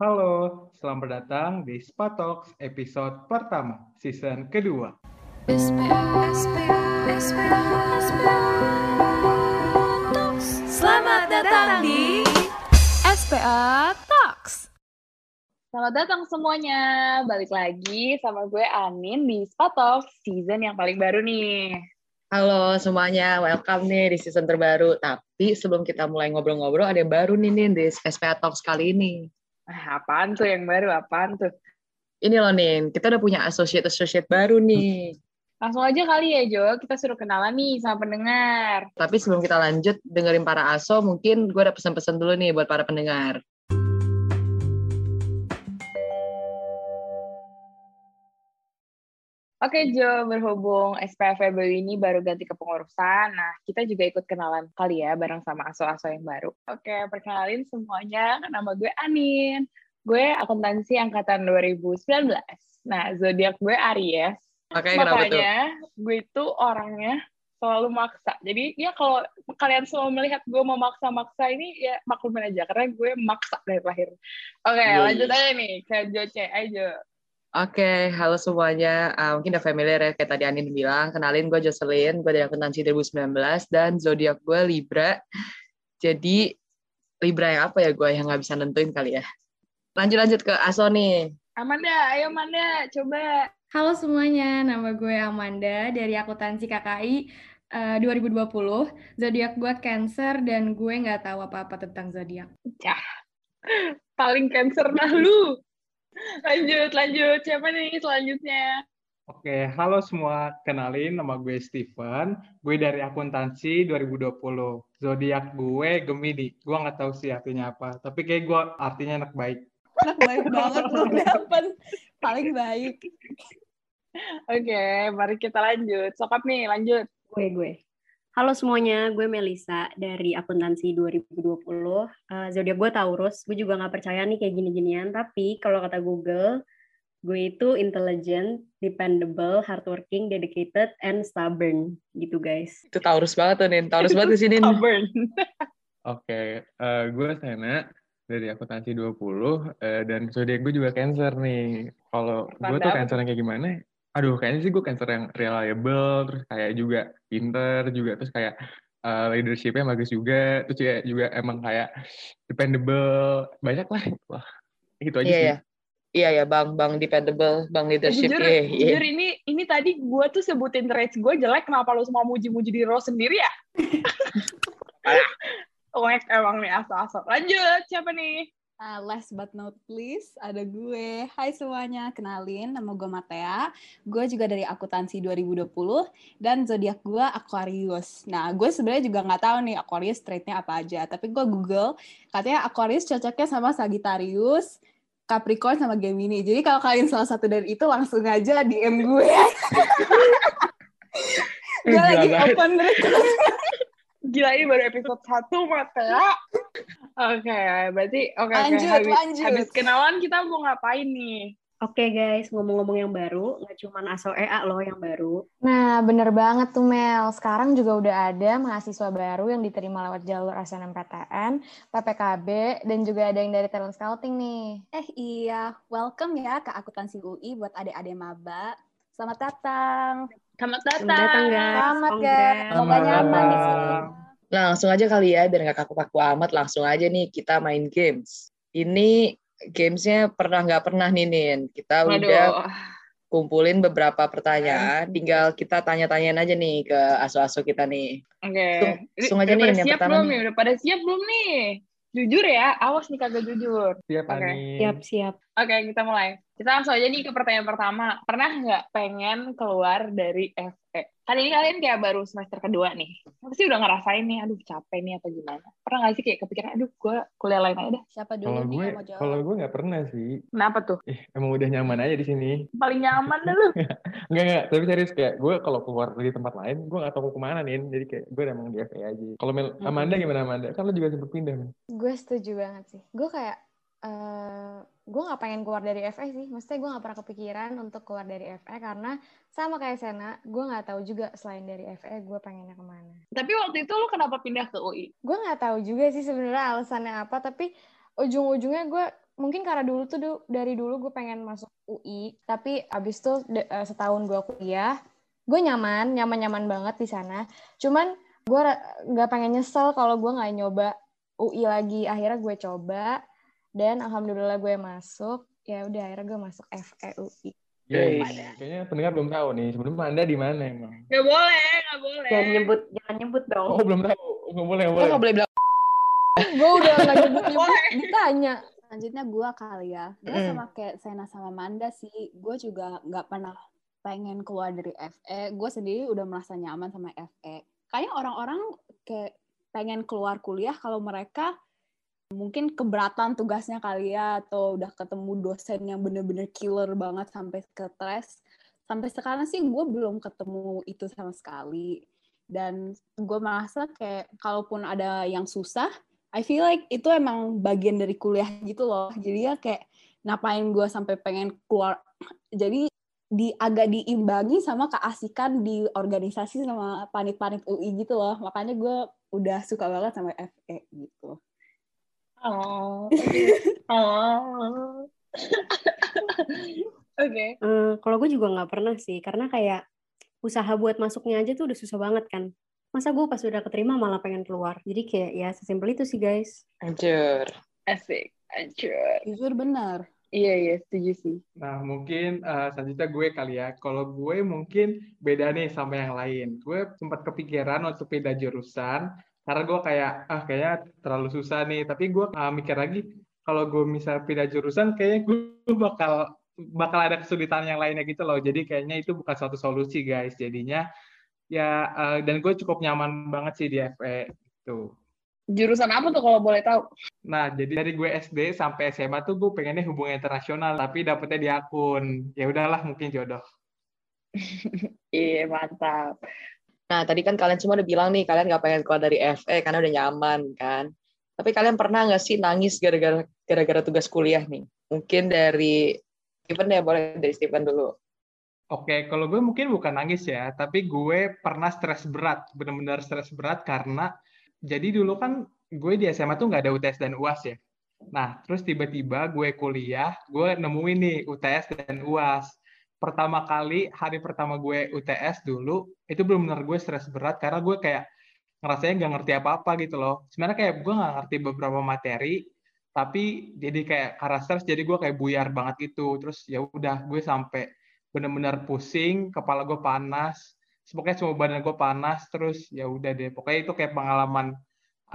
Halo, selamat datang di Spatox episode pertama, season kedua. Selamat datang di SPA Talks. Selamat datang semuanya, balik lagi sama gue Anin di Spatox season yang paling baru nih. Halo semuanya, welcome nih di season terbaru. Tapi sebelum kita mulai ngobrol-ngobrol, ada yang baru nih, nih di SPA Talks kali ini. Ah, apaan tuh yang baru, apaan tuh? Ini loh nih, kita udah punya associate-associate baru nih. Langsung aja kali ya Jo, kita suruh kenalan nih sama pendengar. Tapi sebelum kita lanjut dengerin para aso, mungkin gue ada pesan-pesan dulu nih buat para pendengar. Oke Jo, berhubung SPF baru ini baru ganti kepengurusan, nah kita juga ikut kenalan kali ya bareng sama aso-aso yang baru. Oke, perkenalin semuanya, nama gue Anin. Gue akuntansi angkatan 2019. Nah, zodiak gue Aries. Oke, tuh? Makanya gue itu orangnya selalu maksa. Jadi ya kalau kalian semua melihat gue mau maksa-maksa ini ya maklumin aja karena gue maksa dari lahir. Oke, lanjut aja nih ke Joce aja. Oke, halo semuanya. Ah, mungkin udah familiar ya, kayak tadi Anin bilang. Kenalin, gue Jocelyn, gue dari akuntansi 2019, dan zodiak gue Libra. Jadi, Libra yang apa ya gue yang nggak bisa nentuin kali ya. Lanjut-lanjut ke Aso nih. Amanda, ayo Amanda, coba. Halo semuanya, nama gue Amanda dari akuntansi KKI eh, 2020. Zodiak gue Cancer dan gue nggak tahu apa-apa tentang zodiak. Cah, paling cancer dah lu. Lanjut, lanjut. Siapa nih selanjutnya? Oke, halo semua. Kenalin, nama gue Steven. Gue dari akuntansi 2020. Zodiak gue Gemini. Gue nggak tahu sih artinya apa. Tapi kayak gue artinya anak baik. Anak baik banget lu dapat paling baik. Oke, mari kita lanjut. Sokap nih, lanjut. gue gue. Halo semuanya, gue Melisa dari akuntansi 2020. Eh, zodiak gue Taurus. Gue juga nggak percaya nih kayak gini-ginian. Tapi kalau kata Google, gue itu intelligent, dependable, hardworking, dedicated, and stubborn. Gitu guys. Itu Taurus banget tuh, Nin. Taurus banget di sini. Stubborn. Oke, eh, gue Sena dari akuntansi 20 eh, dan zodiak gue juga Cancer nih. Kalau gue tuh. Cancer yang kayak gimana? Aduh, kayaknya sih gue Cancer yang reliable, terus kayak juga pinter juga, terus kayak eh, leadership-nya bagus juga, terus juga, juga emang kayak dependable, banyak lah. Wah, itu aja Iya, sih. ya. Iya, ya, Bang. Bang dependable, Bang leadership. jujur, Iya, iya. jujur ini ini tadi gue tuh sebutin traits gue jelek, kenapa lu semua muji-muji diri lo sendiri ya? Wek emang nih asal-asal. Lanjut, siapa nih? Uh, last but not least, ada gue. Hai semuanya, kenalin nama gue Matea. Gue juga dari akuntansi 2020 dan zodiak gue Aquarius. Nah, gue sebenarnya juga nggak tahu nih Aquarius traitnya apa aja. Tapi gue Google, katanya Aquarius cocoknya sama Sagittarius, Capricorn sama Gemini. Jadi kalau kalian salah satu dari itu langsung aja DM gue. gue Gila lagi open. Gila ini baru episode 1, Matea. Oke, berarti oke oke. Lanjut, Habis, lanjut. habis kenalan kita mau ngapain nih? Oke guys, ngomong-ngomong yang baru, nggak cuma ASO EA loh yang baru. Nah, bener banget tuh Mel. Sekarang juga udah ada mahasiswa baru yang diterima lewat jalur SNMPTN, PPKB, dan juga ada yang dari talent scouting nih. Eh iya, welcome ya ke akuntansi UI buat adik-adik maba. Selamat datang. Selamat Selamat datang guys. Selamat, guys. Semoga nyaman di sini. Nah, langsung aja kali ya, biar nggak kaku-kaku amat, langsung aja nih kita main games. Ini gamesnya pernah nggak pernah nih, Nin. Kita udah Waduh. kumpulin beberapa pertanyaan, tinggal kita tanya-tanyain aja nih ke aso-aso kita nih. Oke. Langsung- Ini langsung aja udah nih, yang siap pertama belum nih. nih? Udah pada siap belum nih? Jujur ya, awas nih kagak jujur. Siap. Anin. Siap, siap. Oke, kita mulai. Kita langsung aja nih ke pertanyaan pertama. Pernah nggak pengen keluar dari FE? Kan ini kalian kayak baru semester kedua nih. Pasti udah ngerasain nih, aduh capek nih atau gimana. Pernah nggak sih kayak kepikiran, aduh gue kuliah lain aja dah. Siapa dulu Kalau nih gue, yang mau jawab? kalau gue nggak pernah sih. Kenapa tuh? Eh, emang udah nyaman aja di sini. Paling nyaman dah lu. Enggak, enggak. Tapi serius kayak gue kalau keluar dari tempat lain, gue nggak tahu mau ke mana nih. Jadi kayak gue emang di FE aja. Kalau. Amanda gimana Amanda? Kan lo juga sempet pindah. Gue setuju banget sih. Gue kayak, eh gue nggak pengen keluar dari FE sih. Maksudnya gue nggak pernah kepikiran untuk keluar dari FE karena sama kayak Sena, gue nggak tahu juga selain dari FE gue pengennya ke mana. Tapi waktu itu lu kenapa pindah ke UI? Gue nggak tahu juga sih sebenarnya alasannya apa, tapi ujung-ujungnya gue mungkin karena dulu tuh du- dari dulu gue pengen masuk UI tapi abis itu de- eh, setahun gue kuliah gue nyaman nyaman nyaman banget di sana cuman gue nggak pengen nyesel kalau gue nggak nyoba UI lagi akhirnya gue coba dan alhamdulillah gue masuk ya udah akhirnya gue masuk E FEUI Yeay. Kayaknya pendengar belum tahu nih, sebelumnya Anda di mana emang? Gak boleh, gak boleh. Jangan nyebut, jangan nyebut dong. Oh, belum tahu. Nggak boleh, nggak boleh. nggak boleh bilang gue udah nggak nyebut nyebut ditanya Selanjutnya gue kali ya. Gue sama kayak Sena sama Manda sih. Gue juga nggak pernah pengen keluar dari FE. Gue sendiri udah merasa nyaman sama FE. Kayaknya orang-orang kayak pengen keluar kuliah kalau mereka mungkin keberatan tugasnya kali ya atau udah ketemu dosen yang bener-bener killer banget sampai ke stres. Sampai sekarang sih gue belum ketemu itu sama sekali. Dan gue merasa kayak kalaupun ada yang susah, I feel like itu emang bagian dari kuliah gitu loh. Jadi ya kayak ngapain gue sampai pengen keluar. Jadi di agak diimbangi sama keasikan di organisasi sama panit-panit UI gitu loh. Makanya gue udah suka banget sama FE gitu. Oh. Oh. Oke. Eh, kalau gue juga nggak pernah sih, karena kayak usaha buat masuknya aja tuh udah susah banget kan. Masa gue pas udah keterima malah pengen keluar. Jadi kayak ya sesimpel itu sih guys. Anjir. Asik. Anjir. Jujur bener. Iya, iya, setuju sih. Nah, mungkin eh, selanjutnya gue kali ya. Kalau gue mungkin beda nih sama yang lain. Gue sempat kepikiran untuk pindah jurusan karena gue kayak ah kayaknya terlalu susah nih. Tapi gue eh, mikir lagi kalau gue misal pindah jurusan kayaknya gue bakal bakal ada kesulitan yang lainnya gitu loh. Jadi kayaknya itu bukan suatu solusi guys. Jadinya ya eh, dan gue cukup nyaman banget sih di FE gitu. Jurusan apa tuh kalau boleh tahu? Nah, jadi dari gue SD sampai SMA tuh gue pengennya hubungan internasional, tapi dapetnya di akun. Ya udahlah, mungkin jodoh. Iya, mantap. Nah, tadi kan kalian semua udah bilang nih, kalian nggak pengen keluar dari FE karena udah nyaman, kan? Tapi kalian pernah nggak sih nangis gara-gara gara-gara tugas kuliah nih? Mungkin dari Steven ya, boleh dari Steven dulu. Oke, kalau gue mungkin bukan nangis ya, tapi gue pernah stres berat, benar-benar stres berat karena jadi dulu kan gue di SMA tuh nggak ada UTS dan UAS ya. Nah, terus tiba-tiba gue kuliah, gue nemuin nih UTS dan UAS. Pertama kali, hari pertama gue UTS dulu, itu benar-benar gue stres berat karena gue kayak ngerasanya nggak ngerti apa-apa gitu loh. Sebenarnya kayak gue nggak ngerti beberapa materi, tapi jadi kayak karena stres jadi gue kayak buyar banget itu. Terus ya udah gue sampai benar-benar pusing, kepala gue panas, pokoknya semua badan gue panas, terus ya udah deh. Pokoknya itu kayak pengalaman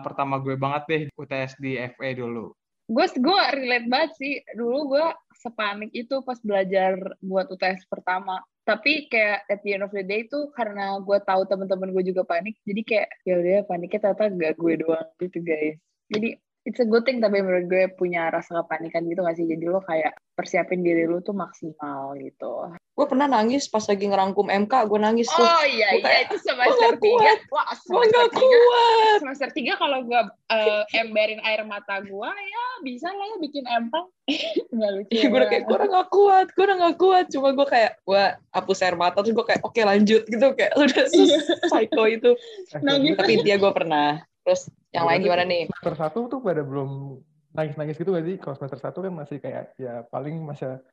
pertama gue banget deh UTS di FE dulu. Gue gue relate banget sih. Dulu gue sepanik itu pas belajar buat UTS pertama. Tapi kayak at the end of the day itu karena gue tahu teman-teman gue juga panik, jadi kayak ya udah paniknya ternyata gak gue doang gitu guys. Jadi it's a good thing tapi menurut gue punya rasa kepanikan gitu gak sih? Jadi lo kayak persiapin diri lo tuh maksimal gitu. Gue pernah nangis pas lagi ngerangkum MK, gue nangis tuh. Oh iya iya kayak, itu semester tiga. Wah semester tiga. kuat. Semester tiga kalau gue uh, emberin air mata gue ya bisa lah ya bikin empang. Nggak lucu. Iya, gue udah kayak, gue udah gak kuat, gue udah gak kuat. Cuma gue kayak, gue hapus air mata, terus gue kayak, oke lanjut gitu. Kayak udah psycho itu. Nangis. Tapi intinya gue pernah. Terus yang lain gimana nih? Semester satu tuh pada belum nangis-nangis gitu gak sih? Kalau semester satu kan masih kayak ya paling masa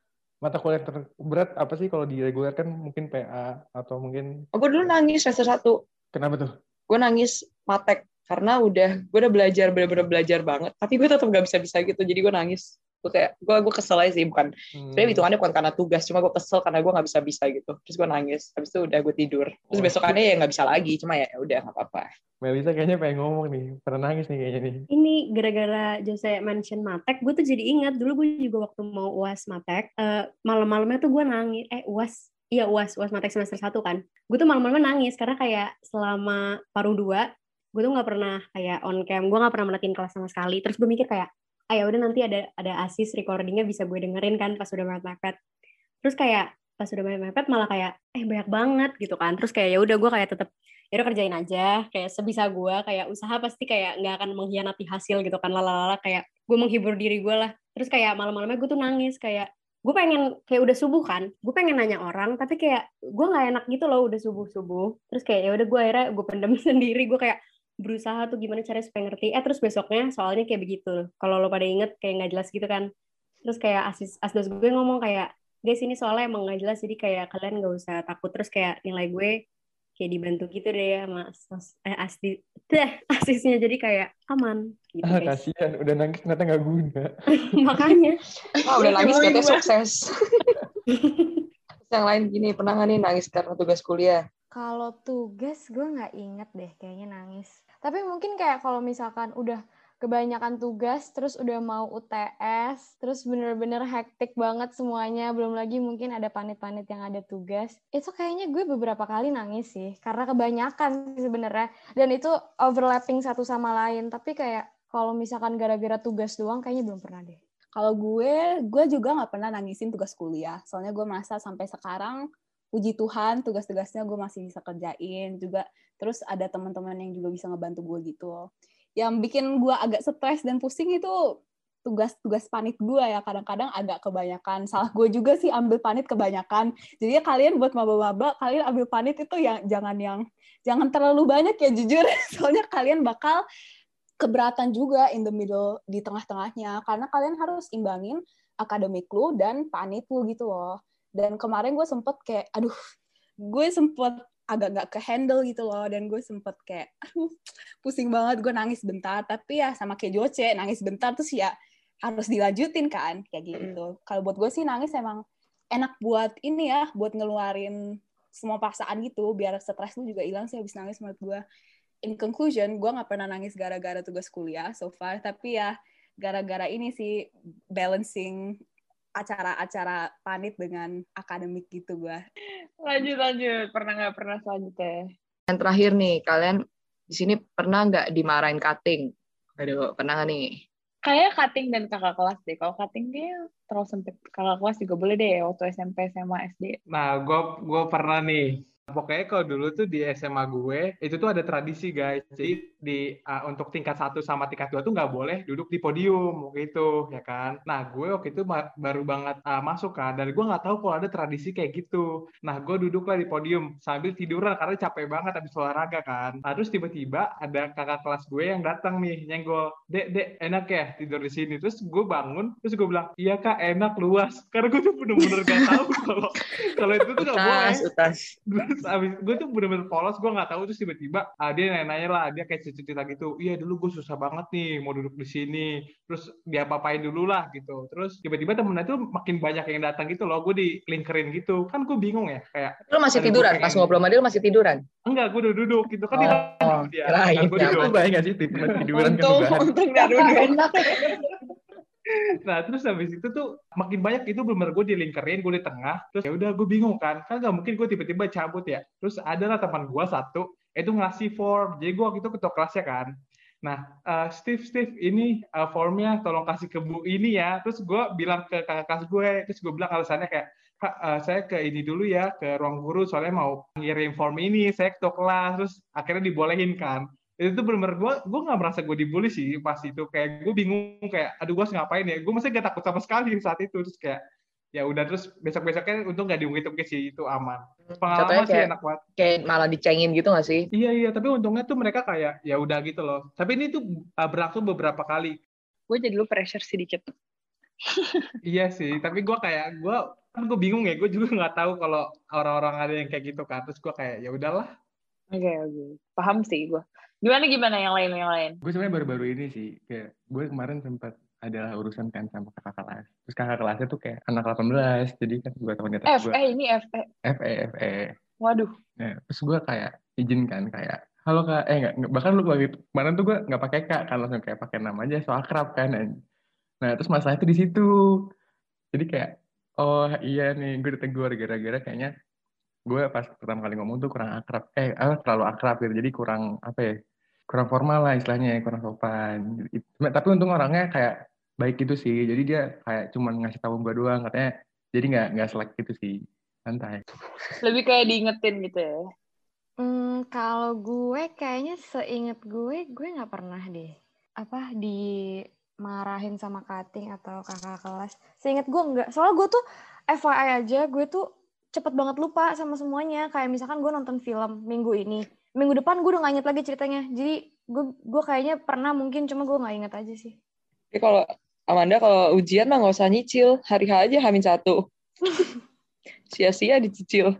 mata kuliah terberat apa sih kalau di reguler kan mungkin PA atau mungkin Oh, gue dulu nangis semester satu. kenapa tuh? Gue nangis matek. Karena udah, gue udah belajar, bener-bener belajar banget. Tapi gue tetap gak bisa-bisa gitu. Jadi gue nangis. Gue kayak, gue gue kesel aja sih. Bukan, Hmm. sebenarnya hitungannya bukan karena tugas. Cuma gue kesel karena gue gak bisa-bisa gitu. Terus gue nangis. Habis itu udah gue tidur. Terus Oh. besokannya ya gak bisa lagi. Cuma ya udah gak apa-apa. Melisa kayaknya pengen ngomong nih, pernah nangis nih kayaknya nih. Ini gara-gara Jose mention Matek, gue tuh jadi ingat dulu gue juga waktu mau UAS Matek, eh, malam-malamnya tuh gue nangis, eh UAS, iya UAS, UAS Matek semester 1 kan. Gue tuh malam-malamnya nangis karena kayak selama paruh 2, gue tuh nggak pernah kayak on cam, gue nggak pernah merhatiin kelas sama sekali. Terus gue mikir kayak, ah ya udah nanti ada ada asis recordingnya bisa gue dengerin kan pas udah mepet-mepet. Terus kayak pas udah mepet malah kayak eh banyak banget gitu kan. Terus kayak ya udah gue kayak tetap ya udah kerjain aja kayak sebisa gue kayak usaha pasti kayak nggak akan mengkhianati hasil gitu kan lalala kayak gue menghibur diri gue lah terus kayak malam-malamnya gue tuh nangis kayak gue pengen kayak udah subuh kan gue pengen nanya orang tapi kayak gue nggak enak gitu loh udah subuh subuh terus kayak ya udah gue akhirnya gue pendem sendiri gue kayak berusaha tuh gimana caranya supaya ngerti. Eh terus besoknya soalnya kayak begitu. Kalau lo pada inget kayak nggak jelas gitu kan. Terus kayak asis asdos gue ngomong kayak guys ini soalnya emang nggak jelas jadi kayak kalian nggak usah takut. Terus kayak nilai gue kayak dibantu gitu deh ya mas eh asli deh asisnya. Jadi kayak aman gitu ah, guys. kasihan udah nangis ternyata nggak guna. Makanya. Ah, udah nangis katanya sukses. Yang lain gini, pernah nggak nih nangis karena tugas kuliah? Kalau tugas gue nggak inget deh kayaknya nangis. Tapi mungkin kayak kalau misalkan udah kebanyakan tugas, terus udah mau UTS, terus bener-bener hektik banget semuanya, belum lagi mungkin ada panit-panit yang ada tugas. Itu kayaknya gue beberapa kali nangis sih, karena kebanyakan sebenarnya. Dan itu overlapping satu sama lain. Tapi kayak kalau misalkan gara-gara tugas doang, kayaknya belum pernah deh. Kalau gue, gue juga nggak pernah nangisin tugas kuliah. Soalnya gue merasa sampai sekarang, puji Tuhan, tugas-tugasnya gue masih bisa kerjain juga. Terus ada teman-teman yang juga bisa ngebantu gue gitu. Yang bikin gue agak stres dan pusing itu tugas-tugas panit gue ya. Kadang-kadang agak kebanyakan. Salah gue juga sih ambil panit kebanyakan. Jadi ya kalian buat maba-maba, kalian ambil panit itu yang jangan yang jangan terlalu banyak ya jujur. Soalnya kalian bakal keberatan juga in the middle di tengah-tengahnya karena kalian harus imbangin akademik lu dan panit lu gitu loh dan kemarin gue sempet kayak aduh gue sempet agak nggak ke handle gitu loh. Dan gue sempet kayak aduh pusing banget. Gue nangis bentar. Tapi ya sama kayak Joce nangis bentar terus ya harus dilanjutin kan kayak gitu. Kalau buat gue sih nangis emang enak buat ini ya buat ngeluarin semua paksaan gitu. Biar stres lu juga hilang sih habis nangis menurut gue in conclusion, gue nggak pernah nangis gara-gara tugas kuliah so far, tapi ya gara-gara ini sih balancing acara-acara panit dengan akademik gitu gue. Lanjut, lanjut. Pernah nggak pernah selanjutnya? Yang terakhir nih, kalian di sini pernah nggak dimarahin cutting? Aduh, pernah nggak nih? Kayak cutting dan kakak kelas deh. Kalau cutting dia terlalu sempit. Kakak kelas juga boleh deh waktu SMP, SMA, SD. Nah, gue gue pernah nih. Pokoknya kalau dulu tuh di SMA gue, itu tuh ada tradisi guys. Jadi di uh, untuk tingkat 1 sama tingkat 2 tuh nggak boleh duduk di podium waktu itu, ya kan. Nah, gue waktu itu baru banget uh, masuk kan, dan gue nggak tahu kalau ada tradisi kayak gitu. Nah, gue duduklah di podium sambil tiduran karena capek banget habis olahraga kan. Nah, terus tiba-tiba ada kakak kelas gue yang datang nih, nyenggol, dek, dek, enak ya tidur di sini. Terus gue bangun, terus gue bilang, iya kak, enak, luas. Karena gue tuh bener-bener gak tahu kalau kalau itu tuh nggak boleh Utas, terus abis gue tuh bener-bener polos gue nggak tahu terus tiba-tiba ah, dia nanya-nanya lah dia kayak cerita gitu iya dulu gue susah banget nih mau duduk di sini terus dia apain dulu lah gitu terus tiba-tiba temennya tuh makin banyak yang datang gitu loh gue dikelingkerin gitu kan gue bingung ya kayak Lu masih tiduran? Pas ngobrol sama dia lu masih tiduran? enggak gue udah duduk gitu kan Oh, dia kirain. Nah, gue Ya, duduk bayang gak sih tipe tiduran kan Untung, nggak duduk. Enak. Nah terus habis itu tuh makin banyak itu bener gue dilingkerin, gue di tengah. Terus ya udah gue bingung kan, kan nggak mungkin gue tiba-tiba cabut ya. Terus ada lah teman gue satu, itu ngasih form. Jadi gue waktu itu ketua kelasnya kan. Nah, eh, Steve, Steve, ini eh, formnya tolong kasih ke Bu ini ya. Terus gue bilang ke kakak kelas gue, terus gue bilang alasannya kayak, Kak, eh, saya ke ini dulu ya, ke ruang guru, soalnya mau ngirim form ini, saya ketua kelas, terus akhirnya dibolehin kan itu tuh bener-bener gue gue nggak merasa gue dibully sih pas itu kayak gue bingung kayak aduh gue ngapain ya gue masih gak takut sama sekali saat itu terus kayak ya udah terus besok besoknya untung gak diungkit-ungkit sih itu aman pengalaman Contohnya sih kayak, enak banget kayak malah dicengin gitu gak sih? iya iya tapi untungnya tuh mereka kayak ya udah gitu loh tapi ini tuh uh, berlangsung beberapa kali Gue jadi lu pressure sedikit. iya sih tapi gue kayak gue kan gue bingung ya gue juga nggak tahu kalau orang-orang ada yang kayak gitu kan terus gue kayak ya udahlah Oke, oke. Paham sih gue. Gimana gimana yang lain yang lain? Gue sebenarnya baru-baru ini sih, kayak gue kemarin sempat adalah urusan kan sama kakak kelas. Terus kakak kelasnya tuh kayak anak 18, jadi kan gue tahun di atas gue. eh ini F, eh. FE, FE. Waduh. Nah, terus gue kayak izin kan kayak halo kak, eh enggak, bahkan lu lagi kemarin tuh gue nggak pakai kak kan langsung kayak pakai nama aja so akrab kan. Nah terus masalah itu di situ. Jadi kayak oh iya nih gue ditegur gara-gara kayaknya gue pas pertama kali ngomong tuh kurang akrab, eh terlalu akrab gitu, jadi kurang apa ya, kurang formal lah istilahnya, kurang sopan. Tapi untung orangnya kayak baik gitu sih, jadi dia kayak cuman ngasih tahu gue doang katanya, jadi nggak nggak selek gitu sih, santai. Lebih kayak diingetin gitu ya. Hmm, kalau gue kayaknya seinget gue, gue nggak pernah deh apa dimarahin sama cutting atau kakak kelas. Seinget gue nggak. Soalnya gue tuh FYI aja, gue tuh cepet banget lupa sama semuanya. Kayak misalkan gue nonton film minggu ini, minggu depan gue udah nggak inget lagi ceritanya. Jadi gue gue kayaknya pernah mungkin cuma gue nggak inget aja sih. Tapi kalau Amanda kalau ujian mah nggak usah nyicil. Hari H aja hamin satu. Sia-sia dicicil.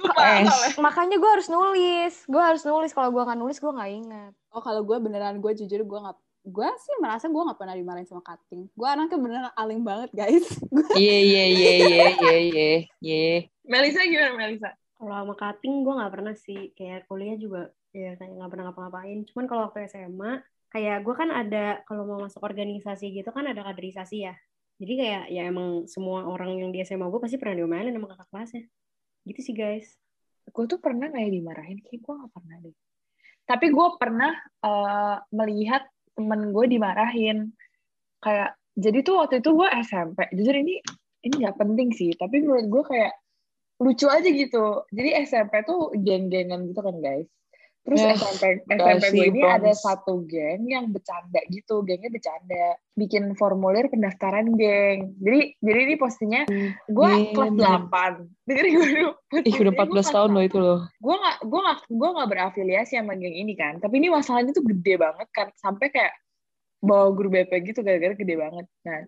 Lupa. Makanya gue harus nulis. Gue harus nulis. Kalau gue nggak nulis, gue nggak ingat. Oh kalau gue beneran gue jujur gue nggak gue sih merasa gue nggak pernah dimarahin sama cutting. Gue anaknya beneran alim banget guys. Iya, iya, iya, iya, iya, iya, iya. Melisa gimana Melisa? Kalau sama cutting gue nggak pernah sih. Kayak kuliah juga ya kayak nggak pernah ngapa-ngapain. Cuman kalau waktu SMA kayak gue kan ada kalau mau masuk organisasi gitu kan ada kaderisasi ya. Jadi kayak ya emang semua orang yang di SMA gue pasti pernah diomelin sama kakak kelasnya. Gitu sih guys. Gue tuh pernah nggak ya dimarahin? Kayak gue nggak pernah deh. Tapi gue pernah eh, melihat temen gue dimarahin. Kayak jadi tuh waktu itu gue SMP. Jujur ini ini nggak penting sih. Tapi menurut gue kayak lucu aja gitu. Jadi SMP tuh geng-gengan gitu kan guys. Terus Ya, SMP SMP gue ini ada Bronx. satu geng yang bercanda gitu, gengnya bercanda, bikin formulir pendaftaran geng. Jadi jadi ini posisinya gue Geng. kelas 8 Dengerin gue dulu. Ih, udah Posisinya 14 gua kelas tahun loh itu loh. gue gak gue gak gue gak berafiliasi sama geng ini kan tapi ini masalahnya tuh gede banget kan sampai kayak bawa guru BP gitu gara-gara gede banget nah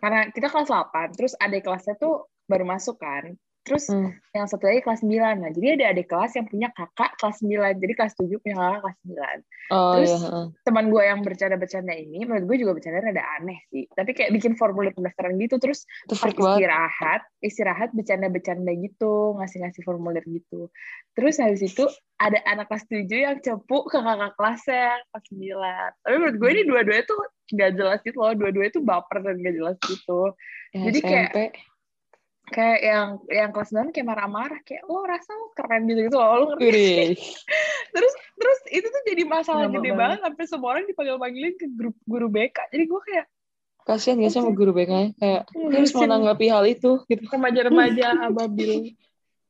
karena kita kelas 8 terus adik kelasnya tuh baru masuk kan terus Hmm. yang satu lagi kelas 9 nah jadi ada adik kelas yang punya kakak kelas 9 jadi kelas 7 punya kakak kelas 9 Oh Terus, iya. teman gue yang bercanda-bercanda ini menurut gue juga bercanda rada aneh sih. Tapi kayak bikin formulir pendaftaran gitu. Terus pas istirahat istirahat bercanda-bercanda gitu ngasih-ngasih formulir gitu. Terus habis itu ada anak kelas 7 yang cepu ke kakak kelasnya kelas 9 tapi menurut gue ini dua-duanya tuh gak jelas gitu loh. Dua-duanya tuh baper dan gak jelas gitu. Ya, Jadi SMP. kayak yang yang kelas 9 kayak marah-marah kayak lo rasa lo keren gitu gitu lo ngerti terus terus itu tuh jadi masalah Lama gede banget. banget sampai semua orang dipanggil-panggilin ke grup guru BK jadi gue kayak Kasihan gak sih sama guru BK -nya? Kayak dia harus ngurusin menanggapi hal itu gitu. remaja-remaja ababil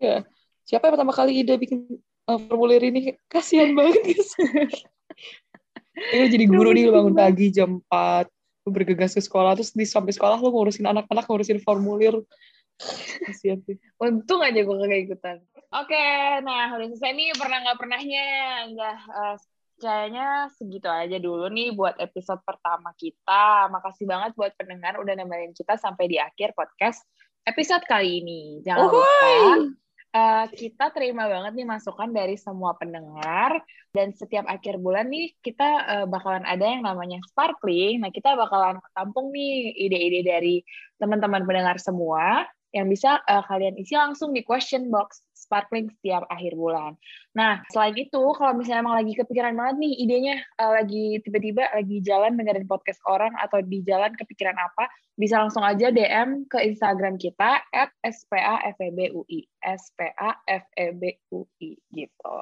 Ya. Siapa yang pertama kali ide bikin uh, formulir ini? Kasihan banget guys. Ini jadi guru nih bangun pagi jam 4 lu bergegas ke sekolah terus di sampai sekolah lu ngurusin anak-anak ngurusin formulir kasihan sih Untung aja gue kagak ikutan. Oke, nah udah selesai nih pernah nggak pernahnya. Enggak, eh, kayaknya segitu aja dulu nih buat episode pertama kita. Makasih banget buat pendengar udah nemenin kita sampai di akhir podcast episode kali ini. Jangan lupa eh, kita terima banget nih masukan dari semua pendengar dan setiap akhir bulan nih kita eh, bakalan ada yang namanya sparkling. Nah, kita bakalan tampung nih ide-ide dari teman-teman pendengar semua yang bisa eh, kalian isi langsung di question box sparkling setiap akhir bulan. Nah, selain itu, kalau misalnya emang lagi kepikiran banget nih idenya, eh, lagi tiba-tiba lagi jalan dengerin podcast orang atau di jalan kepikiran apa, bisa langsung aja DM ke Instagram kita at spafebui, spafebui gitu.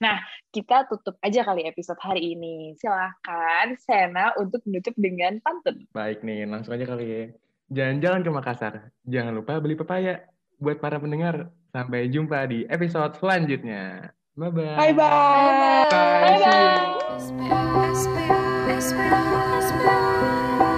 Nah, kita tutup aja kali episode hari ini. Silahkan Sena untuk menutup dengan pantun. Baik nih, langsung aja kali ya. Jalan-jalan ke Makassar. Jangan lupa beli pepaya. Buat para pendengar, sampai jumpa di episode selanjutnya. Bye-bye. bye bye Bye-bye.